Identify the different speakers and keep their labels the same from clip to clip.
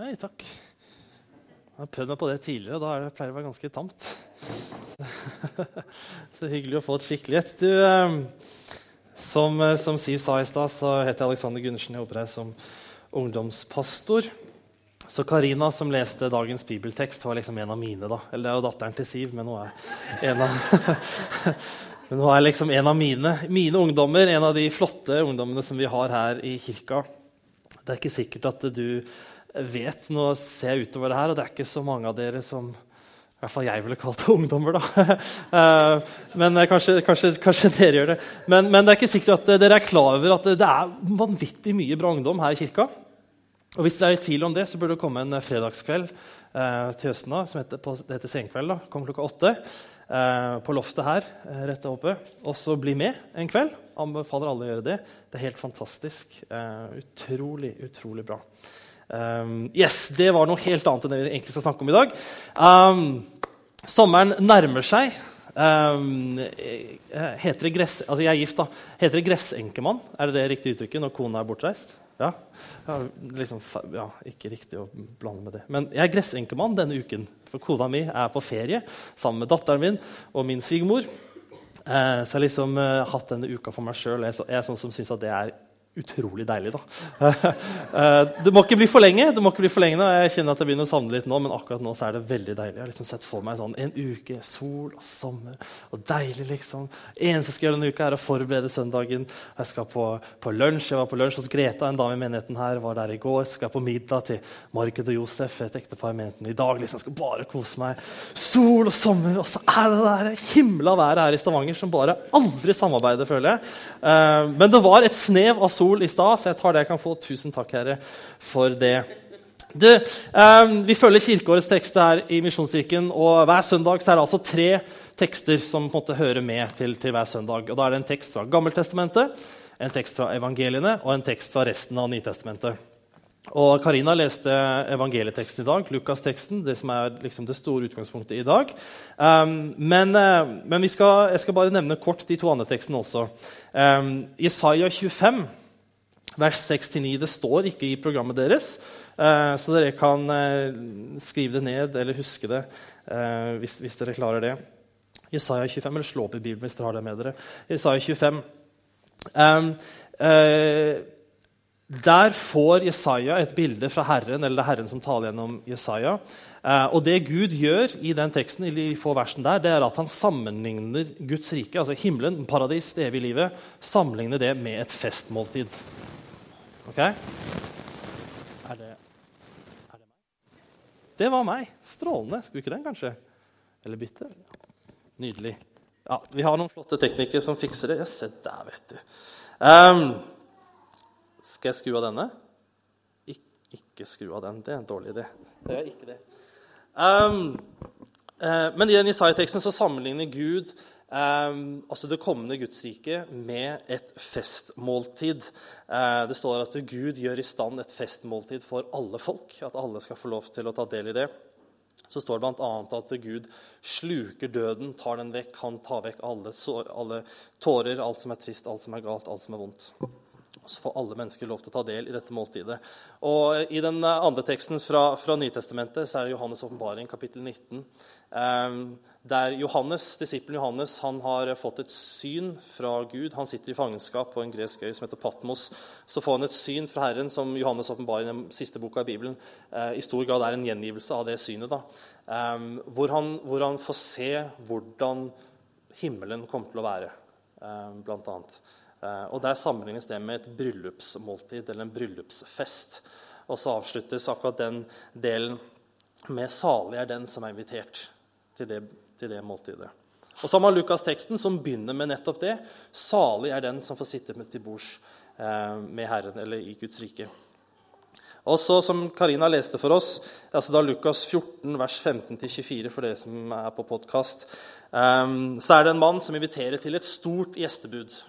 Speaker 1: Hei, takk. Jeg har prøvd meg på det tidligere, og da det, pleier det å være ganske tamt. Så, så hyggelig å få et skikkelig et. Du, eh, som, som, Siv sa i stad, så heter jeg Alexander Gundersen. Jeg jobber her som ungdomspastor. Så Karina, som leste dagens bibeltekst, var liksom en av mine. da. Eller det er jo datteren til Siv, men hun er en av Men hun er liksom en av mine, mine ungdommer, en av de flotte ungdommene som vi har her i kirka. Det er ikke sikkert at du vet Nå ser jeg utover det her, og det er ikke så mange av dere som i hvert fall jeg ville kalt det ungdommer, da. Eh, men eh, kanskje, kanskje, kanskje, dere gjør det. Men, men, det er ikke sikkert at dere er klar over at det er vanvittig mye bra ungdom her i kirka. Og hvis dere er i tvil om det, så burde det komme en fredagskveld eh, til høsten da, som heter, på, det heter Senkveld. da, Kom klokka åtte eh, på loftet her eh, rett oppe. Og så bli med en kveld. Anbefaler alle å gjøre det. Det er helt fantastisk. Eh, utrolig, utrolig bra. Um, yes, Det var noe helt annet enn det vi egentlig skal snakke om i dag. Um, sommeren nærmer seg. Um, heter det gress, altså jeg er gift, da. Heter det gressenkemann? Er det det riktige uttrykket når kona er bortreist? Ja. ja, liksom, ja, Ikke riktig å blande med det. Men jeg er gressenkemann denne uken. For kona mi er på ferie sammen med datteren min og min svigermor. Uh, så jeg har liksom uh, hatt denne uka for meg sjøl. Jeg, jeg er sånn som syns at det er utrolig deilig. da. Eh, det må ikke bli for lenge. det må ikke bli for lenge nå. Jeg kjenner at jeg begynner å savne litt nå, men akkurat nå så er det veldig deilig. Jeg har liksom sett for meg sånn en uke, sol og sommer og deilig. liksom. eneste jeg skal gjøre denne uka, er å forberede søndagen. Jeg skal på, på, lunsj. Jeg var på lunsj hos Greta, en dame i menigheten her. var der i går. Jeg skal på middag til Margit og Josef, et ektepar i menigheten i dag. liksom. Jeg skal bare kose meg. Sol og sommer, og så er det det himla været her i Stavanger som bare aldri samarbeider, føler jeg. Eh, men det var et snev av sol i stad, så jeg tar det jeg kan få. Tusen takk, Herre, for det. Du, eh, vi følger kirkeårets tekster her i Misjonskirken. og Hver søndag er det altså tre tekster som på en måte hører med til, til hver søndag. Og Da er det en tekst fra Gammeltestamentet, en tekst fra evangeliene og en tekst fra resten av Nytestamentet. Og Karina leste evangelieteksten i dag, Lukas-teksten, det som er liksom det store utgangspunktet i dag. Um, men, uh, men skal, jeg skal bare nevne kort de to andre tekstene også. Um, Isaiah 25, vers 6-9. Det står ikke i programmet deres, uh, så dere kan uh, skrive det ned eller huske det uh, hvis, dere klarer det. Jesaja 25, eller slå opp i Bibelen hvis dere har det med dere. Jesaja 25. Um, der får Jesaja et bilde fra Herren, eller det er Herren som taler gjennom Jesaja. Eh, og det Gud gjør i den teksten, i de få versene der, det er at han sammenligner Guds rike, altså himmelen, paradis, det evige livet, sammenligner det med et festmåltid. Ok? Er det, er det meg? Det var meg. Strålende. Skulle ikke den, kanskje? Eller bytte? Nydelig. Ja, Vi har noen flotte teknikere som fikser det. Ja, se der, vet du. Um, skal jeg skru av denne? Ik ikke skru av den. Det er en dårlig idé. Det er ikke det. Um, uh, men i den Isaiah-teksten så sammenligner Gud um, altså det kommende Gudsriket med et festmåltid. Uh, det står at Gud gjør i stand et festmåltid for alle folk. At alle skal få lov til å ta del i det. Så står det bl.a. at Gud sluker døden, tar den vekk. Han tar vekk alle, alle tårer, alt som er trist, alt som er galt, alt som er vondt. Så får alle mennesker lov til å ta del i dette måltidet. Og I den eh, andre teksten fra, fra Nytestamentet så er det Johannes' åpenbaring, kapittel 19. Eh, der Johannes, Disippelen Johannes han har fått et syn fra Gud. Han sitter i fangenskap på en gresk øy som heter Patmos. Så får han et syn fra Herren som Johannes' åpenbaring, den siste boka i Bibelen, eh, i stor grad er en gjengivelse av det synet. da. Eh, hvor, han, hvor han får se hvordan himmelen kommer til å være, eh, blant annet. Eh, og Der sammenlignes det med et bryllupsmåltid eller en bryllupsfest. Og så avsluttes akkurat den delen med 'salig er den som er invitert' til det, til det måltidet. Og så har man Lukas-teksten, som begynner med nettopp det. 'Salig er den som får sitte til bords eh, med Herren', eller i Guds rike. Og så, Som Karina leste for oss, altså da Lukas 14, vers 15-24, for dere som er på podkast, eh, så er det en mann som inviterer til et stort gjestebud.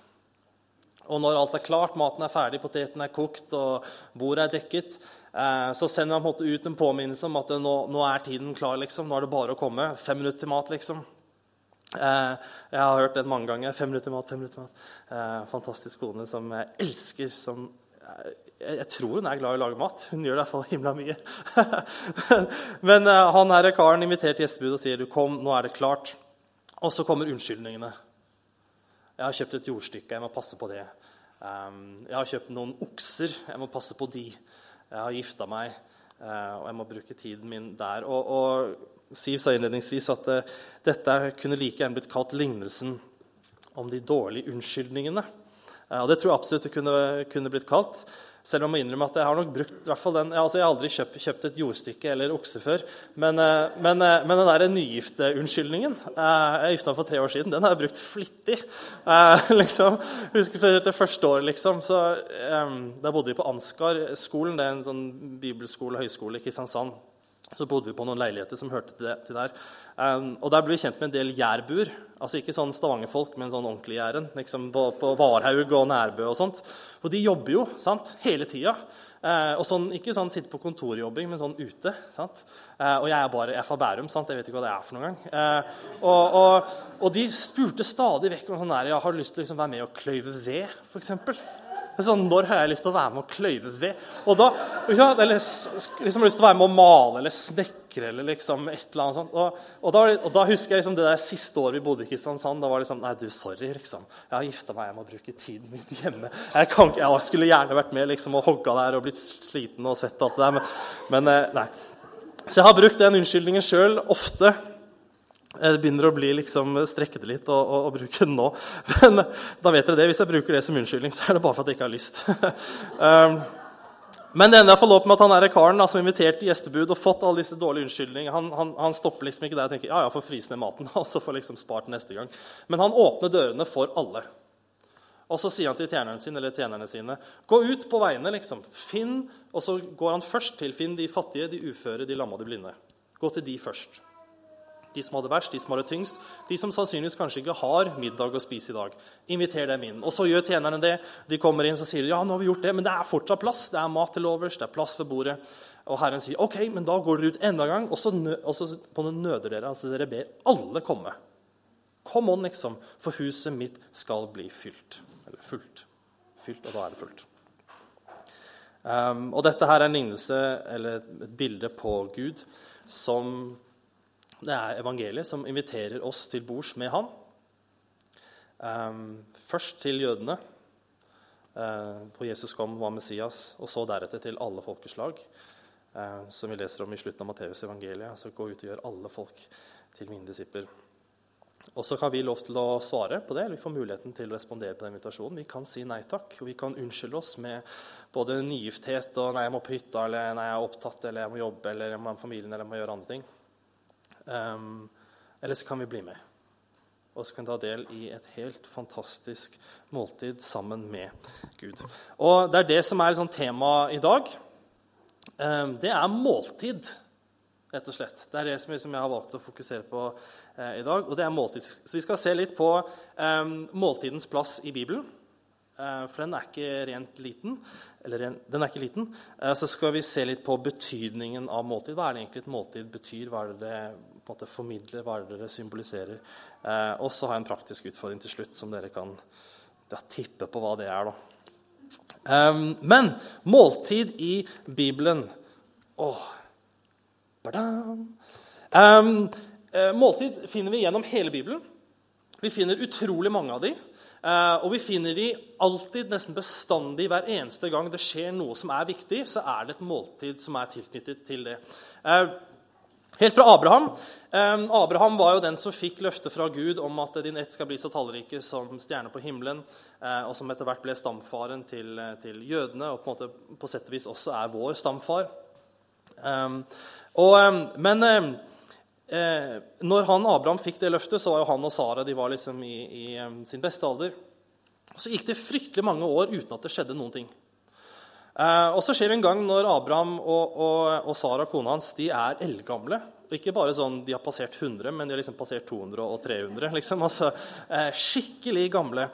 Speaker 1: Og når alt er klart, maten er ferdig, poteten er kokt og bordet er dekket, så sender han ut en påminnelse om at nå, nå, er tiden klar. liksom. Nå er det bare å komme. Fem minutter til mat, liksom. Eh, jeg har hørt den mange ganger. Fem minutter til mat, fem minutter til mat. Eh, fantastisk kone som jeg elsker. som jeg, tror hun er glad i å lage mat. Hun gjør det i hvert fall himla mye. Men han her karen inviterte gjestebud og sier du kom, nå er det klart. Og så kommer unnskyldningene. Jeg har kjøpt et jordstykke, jeg må passe på det. Jeg har kjøpt noen okser, jeg må passe på de. Jeg har gifta meg, uh, og jeg må bruke tiden min der. Og, og Siv sa innledningsvis at uh, dette kunne like gjerne blitt kalt lignelsen om de dårlige unnskyldningene. Uh, og det tror jeg absolutt det kunne, kunne blitt kalt. Selv om jeg må innrømme at jeg har nok brukt hvert fall den, altså Jeg har aldri kjøpt, kjøpt et jordstykke eller okse før. Men, eh, men, eh, men den der nygifteunnskyldningen eh, Jeg gifta meg for tre år siden. Den har jeg brukt flittig. liksom, husker det første året, liksom. Så, da bodde vi på Ansgar-skolen. Det er en sånn bibelskole høyskole i Kristiansand. Så bodde vi på noen leiligheter som hørte til, det, til der. Um, og Der ble vi kjent med en del jærbuer. Altså ikke sånn Stavanger-folk, men sånn ordentlig jæren. Liksom på, på Varhaug og Nærbø og sånt. Og de jobber jo sant, hele tida. Uh, og sånn, ikke sånn sitte på kontorjobbing, men sånn ute. sant? Uh, og jeg er bare jeg er fra Bærum, sant? jeg vet ikke hva det er for noen gang. Uh, og, og, og, de spurte stadig vekk om sånn der, ja, har du lyst til å liksom være med og kløyve ved, f.eks. Sånn, når har jeg lyst til å være med å kløyve ved? Og da, Eller liksom lyst til å være med å male eller snekre eller liksom et eller annet sånt. Og, og, da, og da, husker jeg liksom det der siste året vi bodde i Kristiansand. Da var det liksom Nei, du, sorry, liksom. Jeg har gifta meg, jeg må bruke tiden min hjemme. Jeg, kan, jeg skulle gjerne vært med liksom, og hogga der og blitt sliten og svett og alt det der, men, men eh, nei. Så jeg har brukt den unnskyldningen sjøl ofte jeg begynner å bli liksom, strekke det litt og, og, og, bruke den nå. Men da vet dere det. Hvis jeg bruker det som unnskyldning, så er det bare for at jeg ikke har lyst. um, men det ender iallfall opp med at han er karen da, som inviterte gjestebud og fått alle disse dårlige unnskyldningene. Han, han, han, stopper liksom ikke der og tenker ja, ja, får fryse ned maten. og så får liksom spart neste gang. Men han åpner dørene for alle. Og så sier han til tjenerne sine, eller tjenerne sine gå ut på veiene. liksom. Finn, Og så går han først til finn de fattige, de uføre, de lamma, de blinde. Gå til de først de som har det verst, de som har det tyngst, de som sannsynligvis kanskje ikke har middag å spise i dag. Inviter dem inn. Og så gjør tjenerne det. De kommer inn og sier ja, nå har vi gjort det, men det er fortsatt plass. Det er mat til overs, det er plass ved bordet. Og Herren sier ok, men da går dere ut enda en gang, og så, og så nøder dere. altså Dere ber alle komme. Kom on, liksom, for huset mitt skal bli fylt. Eller fullt. Fylt, og da er det fullt. Um, og dette her er en lignelse, eller et bilde på Gud som det er evangeliet som inviterer oss til bords med han. Um, først til jødene, uh, hvor Jesus kom, var Messias, og så deretter til alle folkeslag, uh, som vi leser om i slutten av Matteus evangeliet. Altså gå ut og gjør alle folk til mine disipler. Og så kan vi lov til å svare på det, eller vi får muligheten til å respondere på den invitasjonen. Vi kan si nei takk, og vi kan unnskylde oss med både nygifthet og 'nei, jeg må på hytta', eller 'nei, jeg er opptatt', eller 'jeg må jobbe', eller 'jeg må ha familien', eller 'jeg må gjøre andre ting'. Um, eller så kan vi bli med. Og så kan vi ta del i et helt fantastisk måltid sammen med Gud. Og Det er det som er sånn tema i dag. Um, det er måltid, rett og slett. Det er det som jeg har valgt å fokusere på uh, i dag. og det er måltid. Så vi skal se litt på um, måltidens plass i Bibelen. For den er ikke rent liten. Eller den er ikke liten. Uh, så skal vi se litt på betydningen av måltid. Hva er det egentlig et måltid betyr? Hva er det det på en måte formidler, hva er dere symboliserer. Eh, og så har jeg en praktisk utfordring til slutt som dere kan ja, tippe på hva det er. Um, men måltid i Bibelen Åh, um, Måltid finner vi gjennom hele Bibelen. Vi finner utrolig mange av de. Uh, og vi finner de alltid, nesten bestandig, hver eneste gang det skjer noe som er viktig, så er det et måltid som er tilknyttet til det. Uh, Helt fra Abraham. Abraham var jo den som fikk løftet fra Gud om at din ett skal bli så tallrike som stjerner på himmelen, eh, og som etter hvert ble stamfaren til, eh, til jødene, og på, en måte, på sett og vis også er vår stamfar. Og, men eh, når han Abraham fikk det løftet, så var jo han og Sara de var liksom i, i sin beste alder. Så gikk det fryktelig mange år uten at det skjedde noen ting. Eh, og så skjer det en gang når Abraham og, og, og Sara, kona hans, de er eldgamle. Ikke bare sånn de har passert 100, men de har liksom passert 200 og 300. Liksom. Altså, eh, skikkelig gamle.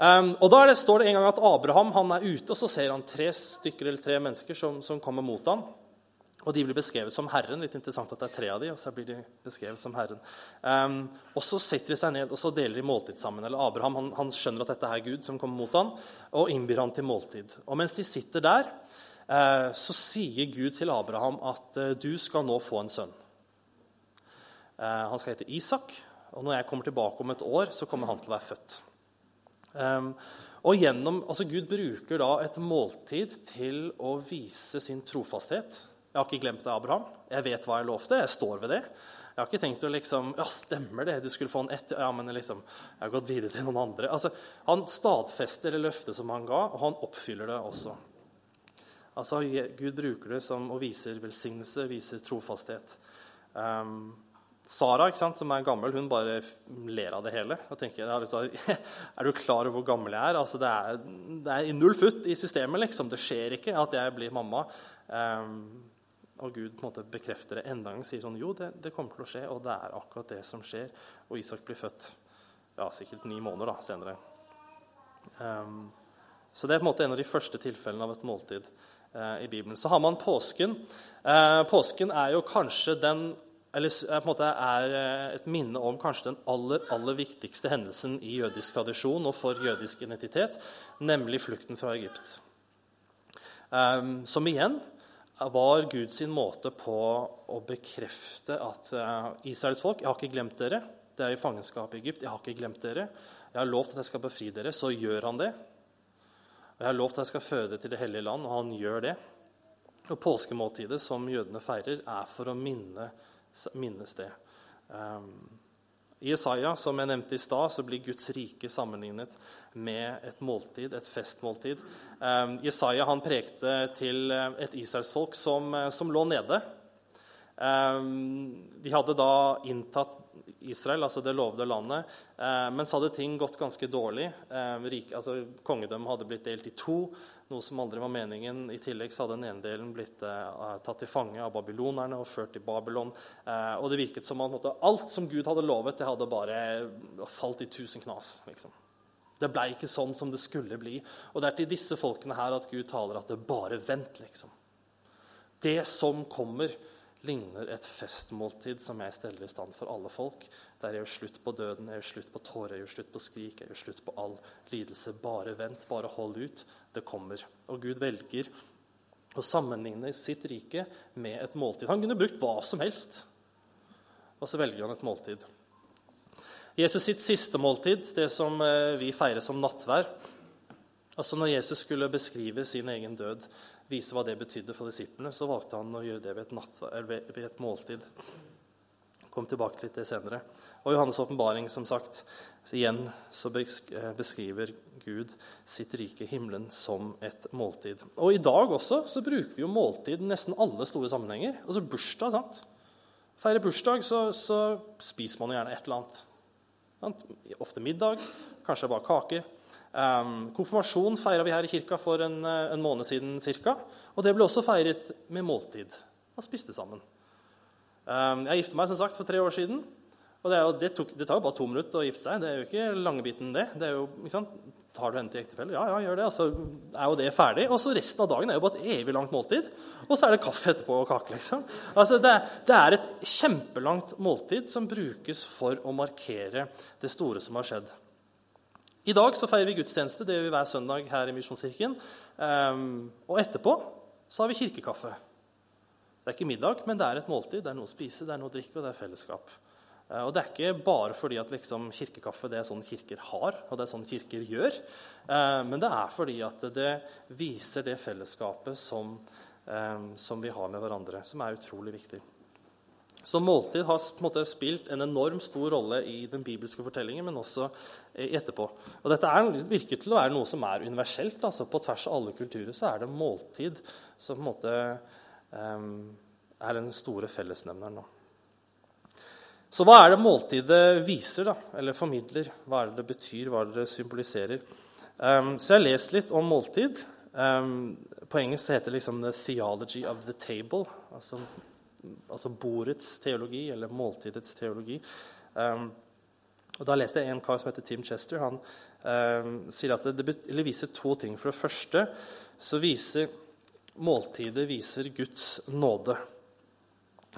Speaker 1: Um, og Da det, står det en gang at Abraham han er ute, og så ser han tre stykker eller tre mennesker som, som kommer mot ham. Og de blir beskrevet som Herren. Litt interessant at det er tre av de, og så blir de beskrevet som Herren. Um, og så setter de seg ned og så deler de måltid sammen. Eller Abraham han, han skjønner at dette er Gud som kommer mot ham, og innbyr han til måltid. Og mens de sitter der, uh, så sier Gud til Abraham at uh, du skal nå få en sønn. Uh, han skal hete Isak, og når jeg kommer tilbake om et år, så kommer han til å være født. Um, og gjennom, altså Gud bruker da et måltid til å vise sin trofasthet jeg har ikke glemt det, Abraham. Jeg vet hva jeg lovte. Jeg står ved det. Jeg har ikke tenkt å liksom Ja, stemmer det? Du skulle få en etter... Ja, men liksom Jeg har gått videre til noen andre. Altså, Han stadfester det løftet som han ga, og han oppfyller det også. Altså, Gud bruker det som og viser velsignelse, viser trofasthet. Um, Sara, ikke sant, som er gammel, hun bare ler av det hele. Og tenker, Er du klar over hvor gammel jeg er? Altså, det, er det er null futt i systemet. liksom. Det skjer ikke at jeg blir mamma. Um, og Gud på en måte bekrefter det enda en gang. Sier sånn Jo, det, det, kommer til å skje, og det er akkurat det som skjer. Og Isak blir født ja, sikkert ni måneder da, senere. Um, så det er på en måte en av de første tilfellene av et måltid uh, i Bibelen. Så har man påsken. Uh, påsken er jo kanskje den eller på en måte er eh, et minne om kanskje den aller, aller viktigste hendelsen i jødisk tradisjon og for jødisk identitet, nemlig flukten fra Egypt. Um, som igjen var Guds måte på å bekrefte at uh, Israels folk Jeg har ikke glemt dere. Dere er i fangenskap i Egypt. Jeg har ikke glemt dere. Jeg har lovt at jeg skal befri dere. Så gjør han det. Og jeg har lovt at jeg skal føde til det hellige land, og han gjør det. Og Påskemåltidet som jødene feirer, er for å minne, minnes det. Um, I Isaiah, som jeg nevnte i stad, så blir Guds rike sammenlignet med et måltid, et festmåltid. Um, Jesaja han prekte til eh, et israelsfolk som, eh, som lå nede. Um, de hadde da inntatt Israel, altså det lovede landet. Uh, men så hadde ting gått ganske dårlig. Uh, rik, altså, kongedømmet hadde blitt delt i to, noe som aldri var meningen. I tillegg så hadde den ene delen blitt eh, tatt til fange av babylonerne og ført til Babylon. og det virket som at alt som Gud hadde lovet, det hadde bare falt i tusen knas. liksom. Det ble ikke sånn som det skulle bli. Og det er til disse folkene her at Gud taler at det bare vent, liksom. Det som kommer, ligner et festmåltid som jeg steller i stand for alle folk. Der jeg gjør slutt på døden, jeg gjør slutt på tårer, jeg gjør slutt på skrik, jeg gjør slutt på all lidelse. Bare vent, bare hold ut. Det kommer. Og Gud velger å sammenligne sitt rike med et måltid. Han kunne brukt hva som helst, og så velger han et måltid. Jesus sitt siste måltid, det som eh, vi feirer som nattvær Altså Når Jesus skulle beskrive sin egen død, vise hva det betydde for disiplene, så valgte han å gjøre det ved et, nattvær, ved et måltid. Kom tilbake til det senere. Og Johannes' åpenbaring, som sagt, igjen så eh, beskriver Gud sitt rike, himmelen, som et måltid. Og i dag også så bruker vi jo måltid i nesten alle store sammenhenger. Altså bursdag. sant? Feirer bursdag, så, så spiser man jo gjerne et eller annet. Ofte middag, kanskje bare kaker. Um, konfirmasjon feira vi her i kirka for en, eh, en måned siden cirka. Og det ble også feiret med måltid. Man spiste sammen. Um, jeg gifta meg som sagt for tre år siden. Og det, jo, det, tok, det, tar jo bare to minutter å gifte seg. Det er jo ikke langebiten, det. det er jo, ikke sant? Tar du henne til ektefelle? Ja, ja, gjør det. Og så er jo det ferdig. Og så resten av dagen er jo bare et evig langt måltid. Og så er det kaffe etterpå og kake. liksom. Altså, det, det, er et kjempelangt måltid som brukes for å markere det store som har skjedd. I dag så feirer vi gudstjeneste. Det gjør vi hver søndag her i Misjonskirken. Um, og etterpå så har vi kirkekaffe. Det er ikke middag, men det er et måltid. Det er noe å spise, det er noe å drikke, og det er fellesskap. Eh, og Det er ikke bare fordi at liksom kirkekaffe det er sånn kirker har, og det er sånn kirker gjør. Eh, men det er fordi at det viser det fellesskapet som, eh, som vi har med hverandre, som er utrolig viktig. Så måltid har på en måte spilt en enorm stor rolle i den bibelske fortellingen, men også etterpå. Og Dette er, virker til å være noe som er universelt. altså På tvers av alle kulturer så er det måltid som på en måte um, er den store fellesnevneren. nå. Så hva er det måltidet viser, da, eller formidler? Hva er det det betyr, hva er det det symboliserer? Um, så jeg har lest litt om måltid. Um, på engelsk heter det liksom 'the theology of the table'. Altså, altså bordets teologi, eller måltidets teologi. Um, og Da leste jeg en kar som heter Tim Chester. Han sier at det, det viser to ting. For det første så viser måltidet viser Guds nåde.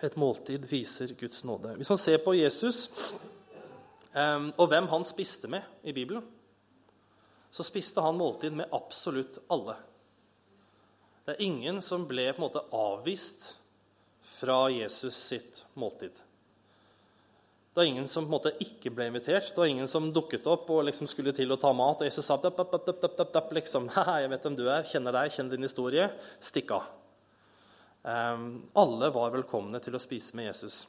Speaker 1: Et måltid viser Guds nåde. Hvis man ser på Jesus um, og hvem han spiste med i Bibelen, så spiste han måltid med absolutt alle. Det er ingen som ble på en måte avvist fra Jesus sitt måltid. Det var ingen som på en måte ikke ble invitert. Det var ingen som dukket opp og liksom skulle til å ta mat. Og Jesus sa dapp, dapp, dapp, dapp, dapp, liksom, jeg vet hvem du er, kjenner deg, kjenner din historie. Stikk av. Um, alle var velkomne til å spise med Jesus.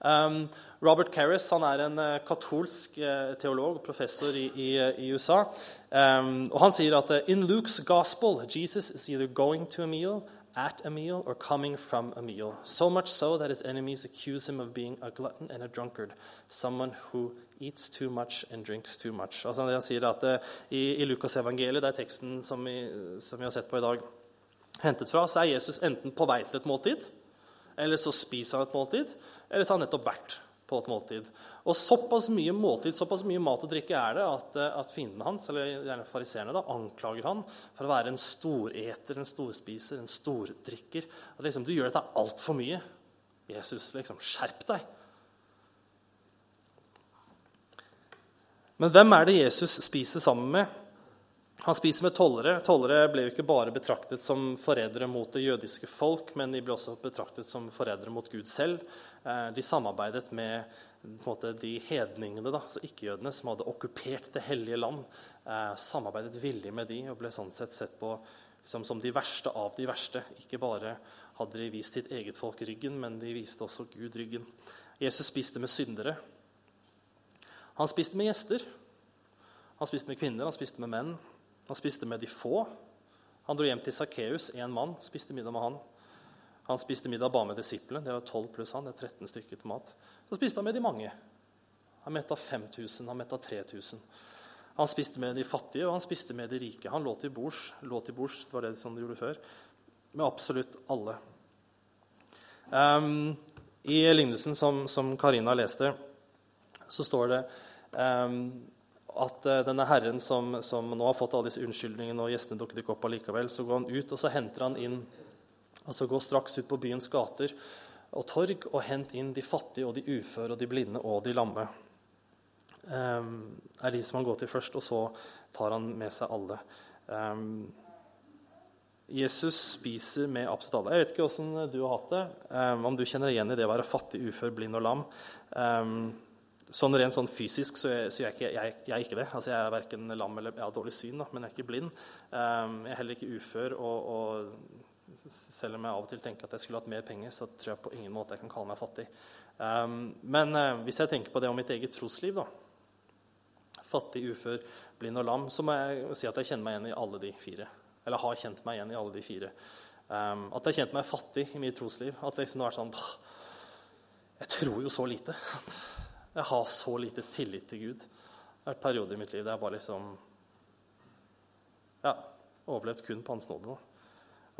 Speaker 1: Um, Robert Carris er en uh, katolsk uh, teolog, professor i, i, i USA. Um, og Han sier at uh, in Luke's gospel Jesus is either going to a meal at a meal or coming from a meal, so much so that his enemies accuse him of being a glutton and a drunkard, someone who eats too much and drinks too much. Altså han sier at uh, I, i Lukasevangeliet, det er teksten som vi, som vi har sett på i dag, hentet fra, så er Jesus enten på vei til et måltid, eller så spiser han et måltid, eller så har han nettopp vært på et måltid. Og såpass mye måltid, såpass mye mat og drikke er det at, eh, at fienden hans, eller gjerne fariseerne, anklager han for å være en storeter, en storspiser, en stordrikker. At liksom, du gjør dette altfor mye. Jesus, liksom, skjerp deg. Men hvem er det Jesus spiser sammen med? Han spiser med tollere. Tollere ble jo ikke bare betraktet som forrædere mot det jødiske folk, men de ble også betraktet som forrædere mot Gud selv. Eh, de samarbeidet med måte, de hedningene, da, altså ikke-jødene, som hadde okkupert det hellige land. Eh, samarbeidet villig med de og ble sånn sett sett på liksom, som de verste av de verste. Ikke bare hadde de vist sitt eget folk ryggen, men de viste også Gud ryggen. Jesus spiste med syndere. Han spiste med gjester. Han spiste med kvinner, han spiste med menn. Han spiste med de få. Han dro hjem til Sakkeus, én mann, spiste middag med han. Han spiste middag bare med disiplene. Det var 12 pluss han. det er 13 stykker til mat. Så spiste han med de mange. Han metta 5000, han metta 3000. Han spiste med de fattige, og han spiste med de rike. Han lå til bords, lå til bords det var det som de gjorde før, med absolutt alle. Um, I lignelsen som, Karina leste, så står det um, at uh, denne herren som, som, nå har fått alle disse unnskyldningene, og gjestene dukket ikke opp allikevel, så går han ut og så henter han inn Altså går straks ut på byens gater og torg og hent inn de fattige og de uføre og de blinde og de lamme. Um, er de som han går til først, og så tar han med seg alle. Um, Jesus spiser med absolutt alle. Jeg vet ikke åssen du har hatt det. Um, om du kjenner igjen i det å være fattig, ufør, blind og lam. sånn Rent sånn fysisk så, er, så jeg, ikke, jeg, jeg, er ikke det. Altså, jeg er verken lam eller jeg har dårlig syn, da, men jeg er ikke blind. jeg er heller ikke ufør og, og selv om jeg av og til tenker at jeg skulle hatt mer penger, så tror jeg på ingen måte jeg kan kalle meg fattig. Um, men uh, hvis jeg tenker på det om mitt eget trosliv, da, fattig, ufør, blind og lam, så må jeg si at jeg kjenner meg igjen i alle de fire. Eller har kjent meg igjen i alle de fire. Um, at jeg har kjent meg fattig i mitt trosliv. At det liksom har vært sånn Jeg tror jo så lite. Jeg har så lite tillit til Gud. Det har vært perioder i mitt liv der jeg bare liksom Ja, overlevd kun på Hans nåde. Da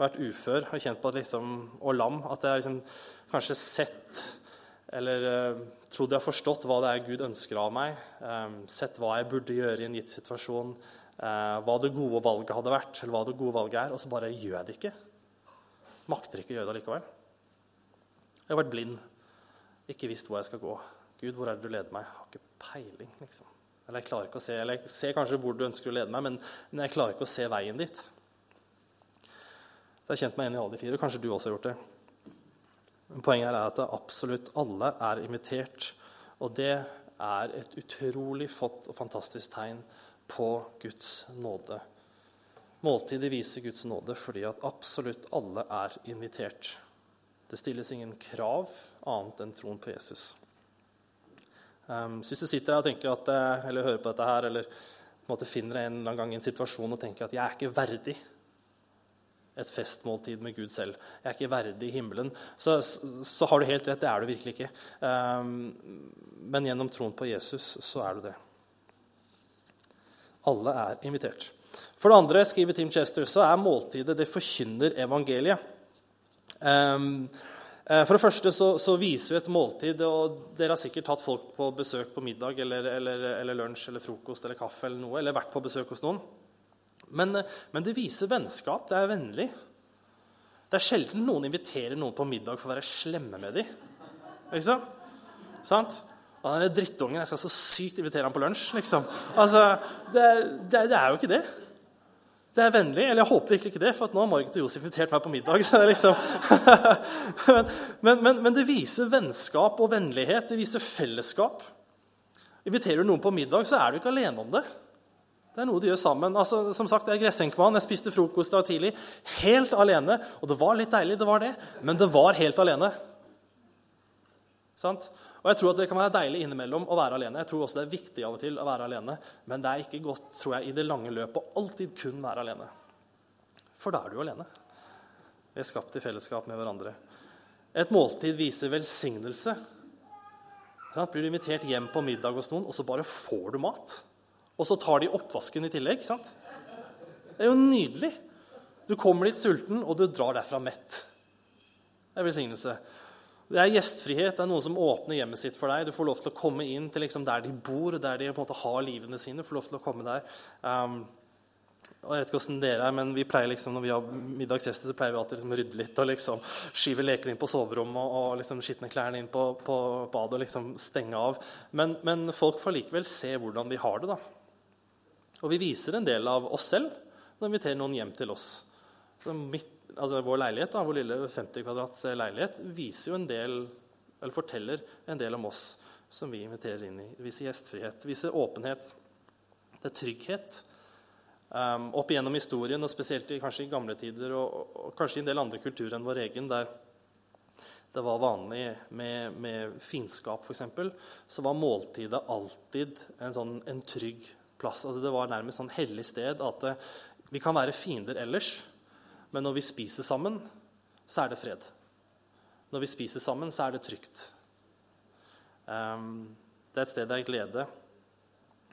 Speaker 1: vært ufør og kjent på at liksom, og lam at jeg har liksom, kanskje sett eller uh, trodd jeg har forstått hva det er Gud ønsker av meg. Um, sett hva jeg burde gjøre i en gitt situasjon. Uh, hva det gode valget hadde vært, eller hva det gode valget er. Og så bare gjør jeg det ikke. Makter ikke å gjøre det likevel. Jeg har vært blind. Ikke visst hvor jeg skal gå. Gud, hvor er det du leder meg? Jeg har ikke peiling. liksom. Eller jeg klarer ikke å se, eller jeg ser kanskje hvor du ønsker å lede meg, men, men jeg klarer ikke å se veien dit. Jeg har kjent meg igjen i alle de fire. og Kanskje du også har gjort det. Men poenget er at absolutt alle er invitert. Og det er et utrolig fått og fantastisk tegn på Guds nåde. Måltidet viser Guds nåde fordi at absolutt alle er invitert. Det stilles ingen krav annet enn troen på Jesus. Um, hvis du sitter her og tenker at, eh, eller hører på dette her, eller på en måte finner en eller annen gang i en situasjon og tenker at 'jeg er ikke verdig et festmåltid med Gud selv. Jeg er ikke verdig i himmelen. Så, så, har du helt rett, det er du virkelig ikke. Um, men gjennom troen på Jesus så er du det. Alle er invitert. For det andre, skriver Tim Chester, så er måltidet det forkynner evangeliet. Um, for det første så, så, viser jo et måltid og Dere har sikkert hatt folk på besøk på middag eller, eller, eller lunsj eller frokost eller kaffe eller noe, eller vært på besøk hos noen. Men, men, det viser vennskap. Det er vennlig. Det er sjelden noen inviterer noen på middag for å være slemme med dem. Ikke sant? Han er drittungen. Jeg skal så sykt invitere ham på lunsj. liksom. Altså, det, det, det, er jo ikke det. Det er vennlig. Eller jeg håper virkelig ikke det, for nå har Margit og Josef invitert meg på middag. så det er liksom... men, men, men, det viser vennskap og vennlighet. Det viser fellesskap. Inviterer du noen på middag, så er du ikke alene om det. Det er noe de gjør sammen. Altså, som sagt, Jeg er gressenkmann. Jeg spiste frokost da tidlig. Helt alene. Og det var litt deilig, det var det. men det var helt alene. Sant? Og jeg tror at Det kan være deilig innimellom å være alene. Jeg tror også det er viktig av og til å være alene. Men det er ikke godt tror jeg, i det lange løpet å alltid kun være alene. For da er du alene. Vi er skapt i fellesskap med hverandre. Et måltid viser velsignelse. Blir du invitert hjem på middag hos noen, og så bare får du mat? Og så tar de oppvasken i tillegg. sant? Det er jo nydelig. Du kommer dit sulten, og du drar derfra mett. Det er velsignelse. Det er gjestfrihet. Det er noen som åpner hjemmet sitt for deg. Du får lov til å komme inn til liksom der de bor, der de på en måte har livene sine. Får lov til å komme der. Um, og jeg vet ikke hvordan dere er, men vi pleier liksom, Når vi har middagsgjester, så pleier vi alltid liksom å rydde litt og liksom skyve leker inn på soverommet og, og liksom skitne klærne inn på, på badet og liksom stenge av. Men, men folk får likevel se hvordan vi har det. da. Og vi viser en del av oss selv når vi inviterer noen hjem til oss. Mitt, altså vår leilighet, da, vår lille 50 kvadrats leilighet viser jo en del, eller forteller en del om oss som vi inviterer inn i. Viser gjestfrihet, viser åpenhet. Det er trygghet. Um, opp igjennom historien, og spesielt i, kanskje i gamle tider og, og, og kanskje i en del andre kulturer enn vår egen, der det var vanlig med, med finskap f.eks., så var måltidet alltid en, sånn, en trygg plass. Altså, det var nærmest sånn hellig sted at uh, vi kan være fiender ellers, men når vi spiser sammen, så er det fred. Når vi spiser sammen, så er det trygt. Um, det er et sted det er glede.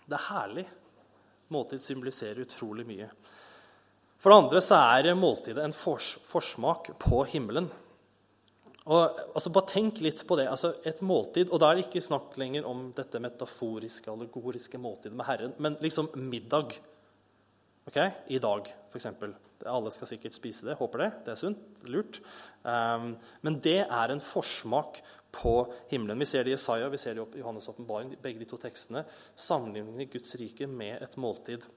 Speaker 1: Det er herlig. Måltid symboliserer utrolig mye. For det andre så er måltidet en fors forsmak på himmelen. Og, altså, bare tenk litt på det. Altså, et måltid, og Da er det ikke snakk lenger om dette metaforiske, allegoriske måltidet med Herren, men liksom middag. Ok? I dag, f.eks. Alle skal sikkert spise det. Håper det. Det er sunt. Lurt. Um, men det er en forsmak på himmelen. Vi ser det i Isaiah, vi ser det i Johannes' åpenbaring. Begge de to tekstene sammenligner Guds rike med et måltid.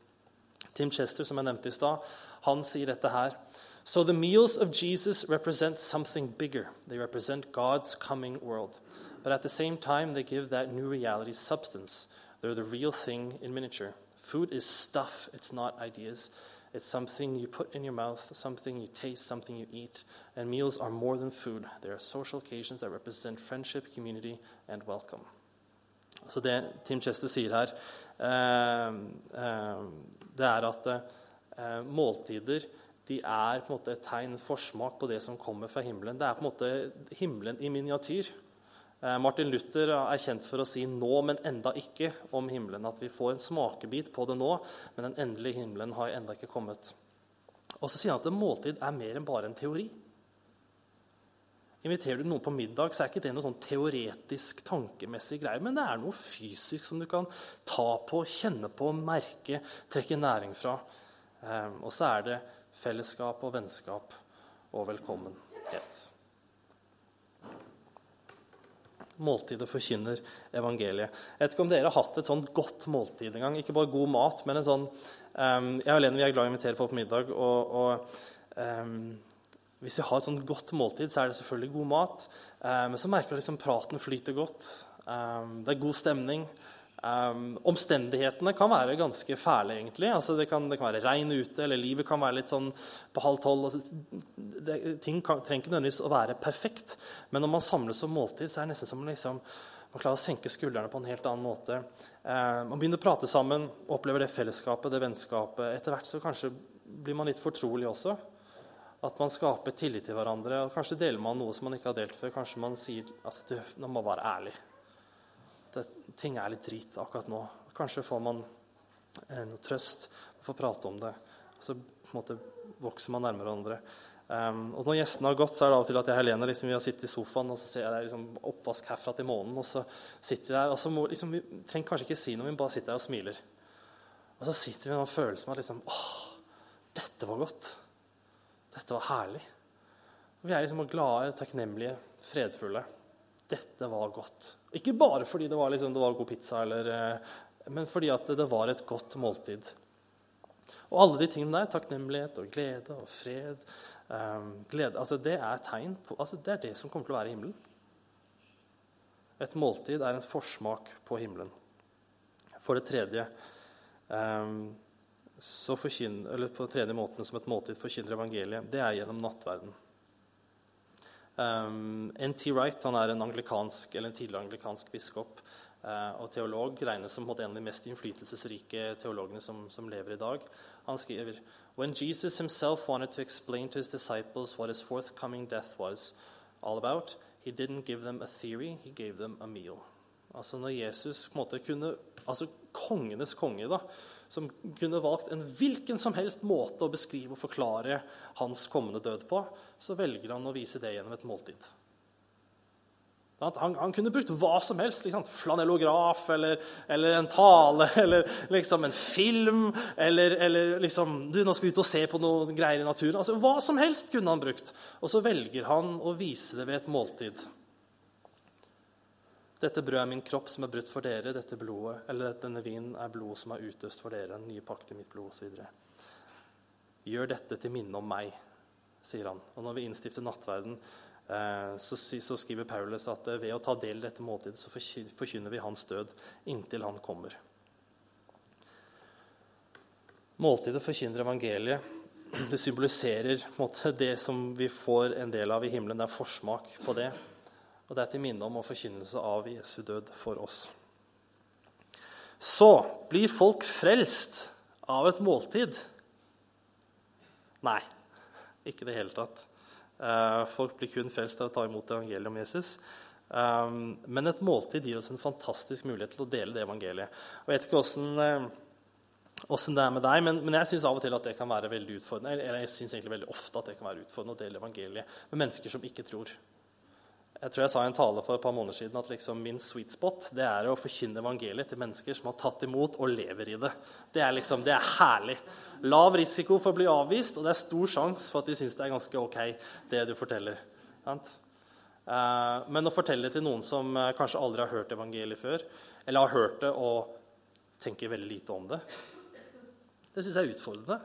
Speaker 1: Tim Chester, som jeg nevnte i stad, han sier dette her. So the meals of Jesus represent something bigger. They represent God's coming world. But at the same time, they give that new reality substance. They're the real thing in miniature. Food is stuff, it's not ideas. It's something you put in your mouth, something you taste, something you eat. And meals are more than food. They are social occasions that represent friendship, community, and welcome. Så det Tim Chester sier her, eh, eh, det er at eh, måltider de er på en måte et tegn, forsmak på det som kommer fra himmelen. Det er på en måte himmelen i miniatyr. Eh, Martin Luther er kjent for å si 'nå, men enda ikke' om himmelen. At vi får en smakebit på det nå, men den endelige himmelen har enda ikke kommet. Og så sier han at en måltid er mer enn bare en teori. Inviterer du noen på middag, så er ikke det noe sånn teoretisk, tankemessig greie, men det er noe fysisk som du kan ta på, kjenne på, merke, trekke næring fra. Eh, og så er det fellesskap og vennskap og velkommenhet. Måltidet forkynner evangeliet. Jeg vet ikke om dere har hatt et sånt godt måltid en gang. Ikke bare god mat, men en sånn um, Jeg og vi er glad i å invitere folk på middag. og, og um, hvis vi har et sånt godt måltid, så er det selvfølgelig god mat. Um, men så merker du liksom praten flyter godt. det er god stemning. Um, omstendighetene kan være ganske fæle, egentlig. Altså, det, kan, det, kan, være regn ute, eller livet kan være litt sånn på halv tolv. Altså, ting kan, trenger ikke nødvendigvis å være perfekt, men når man samles om måltid, så er det nesten som liksom, man klarer å senke skuldrene på en helt annen måte. Uh, man begynner å prate sammen, opplever det fellesskapet, det vennskapet. Etter hvert så kanskje blir man litt fortrolig også. At man skaper tillit til hverandre. og Kanskje deler man noe som man ikke har delt før. Kanskje man sier altså, du, nå må være ærlig ting er litt drit akkurat nå. Kanskje får man eh, noe trøst får prate om det. Så på en måte vokser man nærmere hverandre. Um, og når gjestene har gått, så er det av og til at jeg og Helene liksom, vi har sittet i sofaen og så ser jeg liksom, oppvask herfra til månen. Og så sitter vi der, og så må, liksom, vi trenger kanskje ikke si noe, vi bare sitter der og smiler. Og så sitter vi med en følelse av at liksom, åh, dette var godt. Dette var herlig. Vi er liksom glade, takknemlige, fredfulle. Dette var godt. Ikke bare fordi det var, liksom, det var god pizza, eller, eh, men fordi det var et godt måltid. Og alle de tingene der, takknemlighet og glede og fred um, glede, altså det er tegn på, altså det er det som kommer til å være i himmelen. Et måltid er en forsmak på himmelen. For det tredje um, så forkynner, eller på den tredje måten som et måltid forkynner evangeliet, det er gjennom nattverden. Um, N.T. Wright han er en anglikansk, en tidligere anglikansk biskop uh, og teolog. Regnes som en av de mest innflytelsesrike teologene som, som, lever i dag. Han skriver When Jesus himself wanted to explain to his disciples what his forthcoming death was all about, he didn't give them a theory, he gave them a meal. Altså Når Jesus på en måte kunne Altså kongenes konge, da, som kunne valgt en hvilken som helst måte å beskrive og forklare hans kommende død på, så velger han å vise det gjennom et måltid. Han, han kunne brukt hva som helst. Liksom, flanellograf eller, eller, en tale eller liksom en film. Eller, eller liksom du, 'Nå skal vi ut og se på noe greier i naturen.' Altså, Hva som helst kunne han brukt. Og så velger han å vise det ved et måltid. Dette brødet er min kropp som er brutt for dere. Dette blodet, eller denne vinen er blodet som er utøst for dere. En ny pakt i mitt blod, osv. Gjør dette til minne om meg, sier han. Og når vi innstifter nattverden, eh, så, så, skriver Paulus at eh, ved å ta del i dette måltidet, så forkynner vi hans død inntil han kommer. Måltidet forkynner evangeliet. Det symboliserer måte, det som vi får en del av i himmelen. Det er forsmak på det. Og det er til minne om og forkynnelse av Jesu død for oss. Så blir folk frelst av et måltid? Nei, ikke i det hele tatt. Eh, folk blir kun frelst av å ta imot evangeliet om Jesus. Eh, men et måltid gir oss en fantastisk mulighet til å dele det evangeliet. Jeg vet ikke åssen åssen det er med deg, men, men jeg syns av og til at det kan være veldig utfordrende, eller jeg synes egentlig veldig ofte at det kan være utfordrende å dele evangeliet med mennesker som ikke tror. Jeg tror jeg sa i en tale for et par måneder siden at liksom min sweet spot det er å forkynne evangeliet til mennesker som har tatt imot og lever i det. Det er, liksom, det er herlig. Lav risiko for å bli avvist, og det er stor sjanse for at de syns det er ganske ok, det du forteller. Eh, men å fortelle det til noen som eh, kanskje aldri har hørt evangeliet før, eller har hørt det og tenker veldig lite om det, det syns jeg er utfordrende.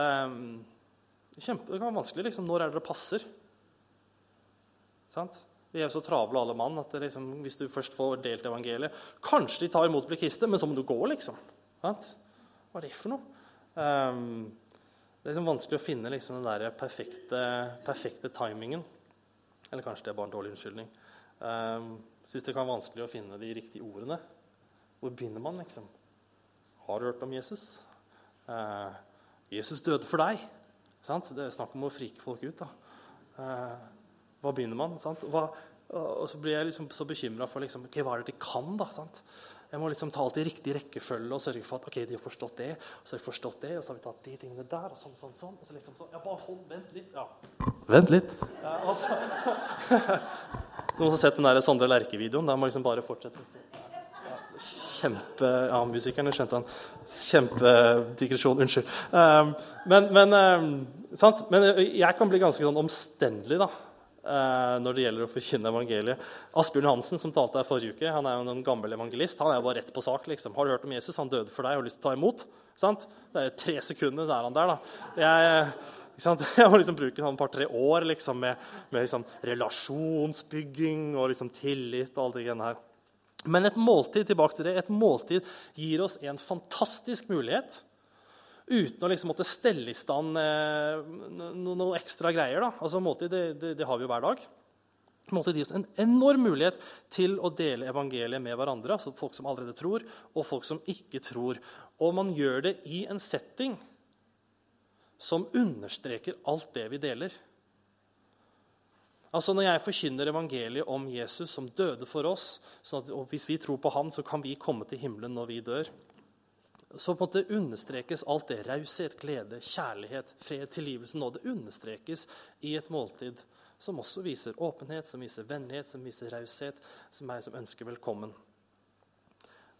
Speaker 1: Eh, kjempe, det kan være vanskelig. Liksom, når er det det passer? Sant? Vi er jo så travle alle mann at liksom, hvis du først får delt evangeliet Kanskje de tar imot kristne, men så må du gå, liksom. Sant? Hva er det for noe? Um, det er liksom vanskelig å finne liksom, den der perfekte, perfekte, timingen. Eller kanskje det er bare en dårlig unnskyldning. Um, Syns det kan være vanskelig å finne de riktige ordene. Hvor begynner man, liksom? Har du hørt om Jesus? Uh, Jesus døde for deg. Sant? Det er snakk om å frike folk ut. da. Uh, hva begynner man? Hva, og så blir jeg liksom så bekymra for liksom, okay, hva er det de kan. da, sant? Jeg må liksom ta alt i riktig rekkefølge og sørge for at ok, de har forstått det. Og så har de forstått det, og så har vi tatt de tingene der. og sånn, sånn, sånn, og så liksom sånn, ja, bare hold, Vent litt. ja. Vent litt. Ja, og så, Noen som har sett den der Sondre Lerche-videoen? Der må liksom bare fortsette. Ja, kjempe Ja, musikerne skjønte han. Kjempedigresjon. Unnskyld. Um, men, men, um, sant? men jeg kan bli ganske sånn omstendelig, da når det gjelder å forkynne evangeliet. Asbjørn Hansen, som talte her forrige uke, han er jo en gammel evangelist. Han er jo bare rett på sak. liksom. Har du hørt om Jesus? Han døde for deg. Har du lyst til å ta imot? Sant? Det er jo tre sekunder, så er han der. da. Jeg, jeg må liksom bruke sånn et par-tre år liksom, med, med liksom, relasjonsbygging og liksom, tillit og alt det her. Men et måltid tilbake til det, et måltid gir oss en fantastisk mulighet uten å liksom måtte stelle i stand eh, noen noe ekstra greier. Da. Altså, måltid, det, det, det, har vi jo hver dag. Måltid gir oss en enorm mulighet til å dele evangeliet med hverandre. altså Folk som allerede tror, og folk som ikke tror. Og man gjør det i en setting som understreker alt det vi deler. Altså Når jeg forkynner evangeliet om Jesus som døde for oss, sånn at, og hvis vi tror på ham, så kan vi komme til himmelen når vi dør så på en måte understrekes alt det. Raushet, glede, kjærlighet, fred, tilgivelse. nåde. understrekes i et måltid som også viser åpenhet, som viser vennlighet, som viser raushet, som er som ønsker velkommen.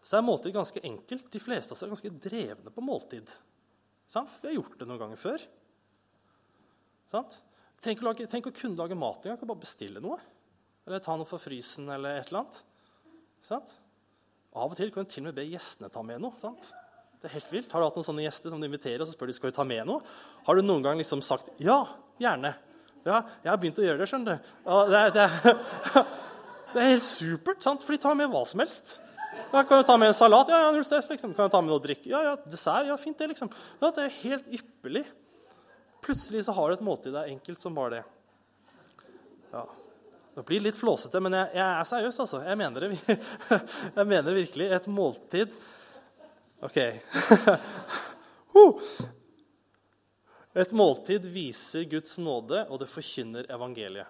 Speaker 1: Så er måltid ganske enkelt. De fleste av oss er ganske drevne på måltid. Sant? Vi har gjort det noen ganger før. Trenger ikke, lage, tenk å kunne lage mat engang. Kan bare bestille noe. Eller ta noe fra frysen eller et eller annet. Sant? Av og til kan du til og med be gjestene ta med noe. sant? Det er helt vilt. Har du hatt noen sånne gjester som du inviterer, og så spør de skal du ta med noe? Har du noen gang liksom sagt ja, gjerne? Ja, jeg har begynt å gjøre det, skjønner du. Det er, det, er, det, er, helt supert, sant? for de tar med hva som helst. Ja, kan du ta med en salat? Ja, ja, null stress. Liksom. Kan du ta med noe å drikke? Ja, ja, dessert? Ja, fint, det, liksom. Ja, det er helt ypperlig. Plutselig så har du et måltid det er enkelt som bare det. Ja. Det blir litt flåsete, men jeg, jeg er seriøs, altså. Jeg mener det, jeg mener virkelig. Et måltid OK. Et måltid viser Guds nåde, og det forkynner evangeliet.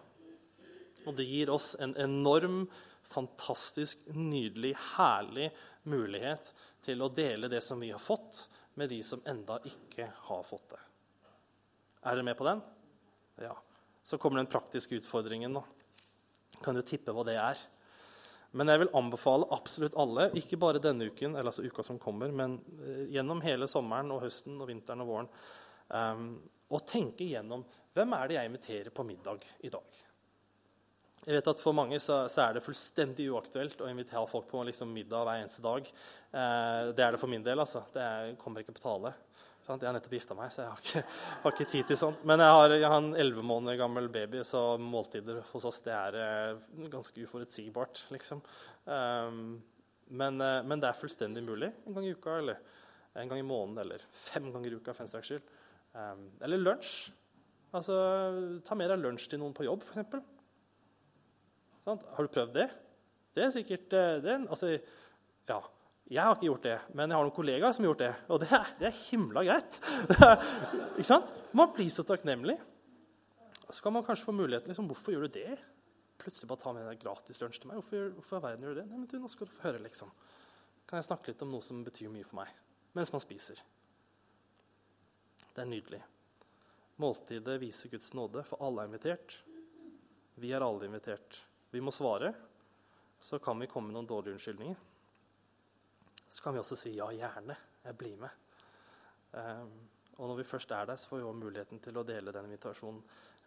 Speaker 1: Og det gir oss en enorm, fantastisk, nydelig, herlig mulighet til å dele det som vi har fått, med de som enda ikke har fått det. Er dere med på den? Ja. Så kommer den praktiske utfordringen. nå. Kan du tippe hva det er? Men jeg vil anbefale absolutt alle, ikke bare denne uken, eller altså uka som kommer, men eh, gjennom hele sommeren og høsten og vinteren og våren, um, å tenke gjennom hvem er det jeg inviterer på middag i dag. Jeg vet at For mange så, så er det fullstendig uaktuelt å invitere folk på liksom, middag hver eneste dag. Eh, det er det for min del. altså. Det er, kommer ikke på tale. Jeg har nettopp gifta meg, så jeg har ikke, har ikke, tid til sånt. Men jeg har, jeg har en elleve måneder gammel baby, så måltider hos oss det er eh, ganske uforutsigbart. liksom. Um, men, eh, men, det er fullstendig mulig en gang i uka eller en gang i måneden eller fem ganger i uka. for en saks skyld. Um, eller lunsj. Altså, Ta med deg lunsj til noen på jobb, f.eks. Sånn, har du prøvd det? Det er sikkert eh, det er, altså, ja, jeg har ikke gjort det, men jeg har noen kollegaer som har gjort det. Og det er, det er himla greit. ikke sant? Man blir så takknemlig. Så kan man kanskje få muligheten liksom, Hvorfor gjør du det? Plutselig bare ta med deg gratis lunsj til meg. Hvorfor, hvorfor verden gjør du det? Nei, men du, nå skal du få høre, liksom. Kan jeg snakke litt om noe som betyr mye for meg? Mens man spiser. Det er nydelig. Måltidet viser Guds nåde, for alle er invitert. Vi er alle invitert. Vi må svare. Så kan vi komme med noen dårlige unnskyldninger så kan vi også si ja, gjerne. Jeg blir med. Um, og når vi først er der, så får vi også muligheten til å dele den invitasjonen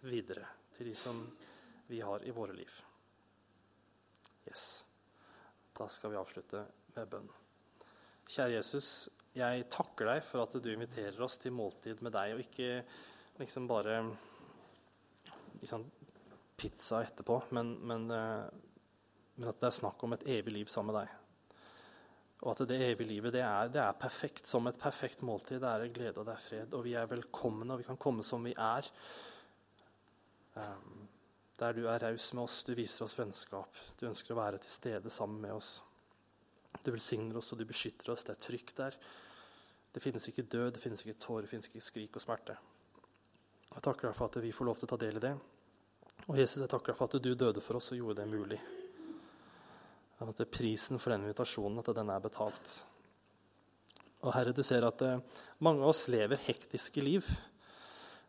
Speaker 1: videre til de som vi har i våre liv. Yes. Da skal vi avslutte med bønn. Kjære Jesus, jeg takker deg for at du inviterer oss til måltid med deg, og ikke liksom bare liksom, pizza etterpå, men, men, eh, men at det er snakk om et evig liv sammen med deg. Og at det evige livet det er, det er, perfekt som et perfekt måltid. Det er glede og det er fred. Og vi er velkomne, og vi kan komme som vi er. Um, der du er raus med oss, du viser oss vennskap. Du ønsker å være til stede sammen med oss. Du velsigner oss, og du beskytter oss. Det er trygt der. Det finnes ikke død, det finnes ikke tårer, det finnes ikke skrik og smerte. Jeg takker deg for at vi får lov til å ta del i det. Og Jesus, jeg takker deg for at du døde for oss og gjorde det mulig. At prisen for den invitasjonen at den er betalt. Og Herre, du ser at eh, mange av oss lever hektiske liv.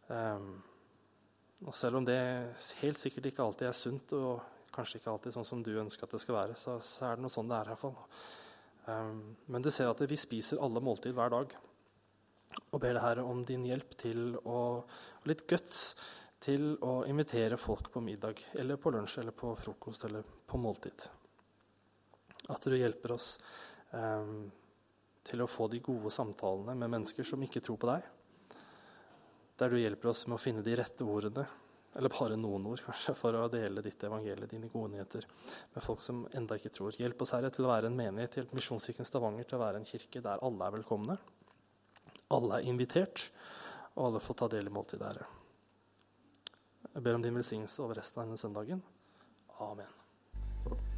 Speaker 1: Um, og selv om det helt sikkert ikke alltid er sunt, og kanskje ikke alltid sånn som du ønsker at det skal være, så, er det noe sånn det er. i hvert fall. Um, men du ser at vi spiser alle måltid hver dag. Og ber deg, Herre, om din hjelp til å og litt guts til å invitere folk på middag eller på lunsj eller på frokost eller på måltid. At du hjelper oss um, til å få de gode samtalene med mennesker som ikke tror på deg. Der du hjelper oss med å finne de rette ordene, eller bare noen ord, kanskje, for å dele ditt evangelie, dine gode nyheter, med folk som enda ikke tror. Hjelp oss, Herre, til å være en menighet, hjelp Misjonskirken Stavanger til å være en kirke der alle er velkomne. Alle er invitert, og alle får ta del i måltidet, Herre. Jeg ber om din velsignelse over resten av denne søndagen. Amen.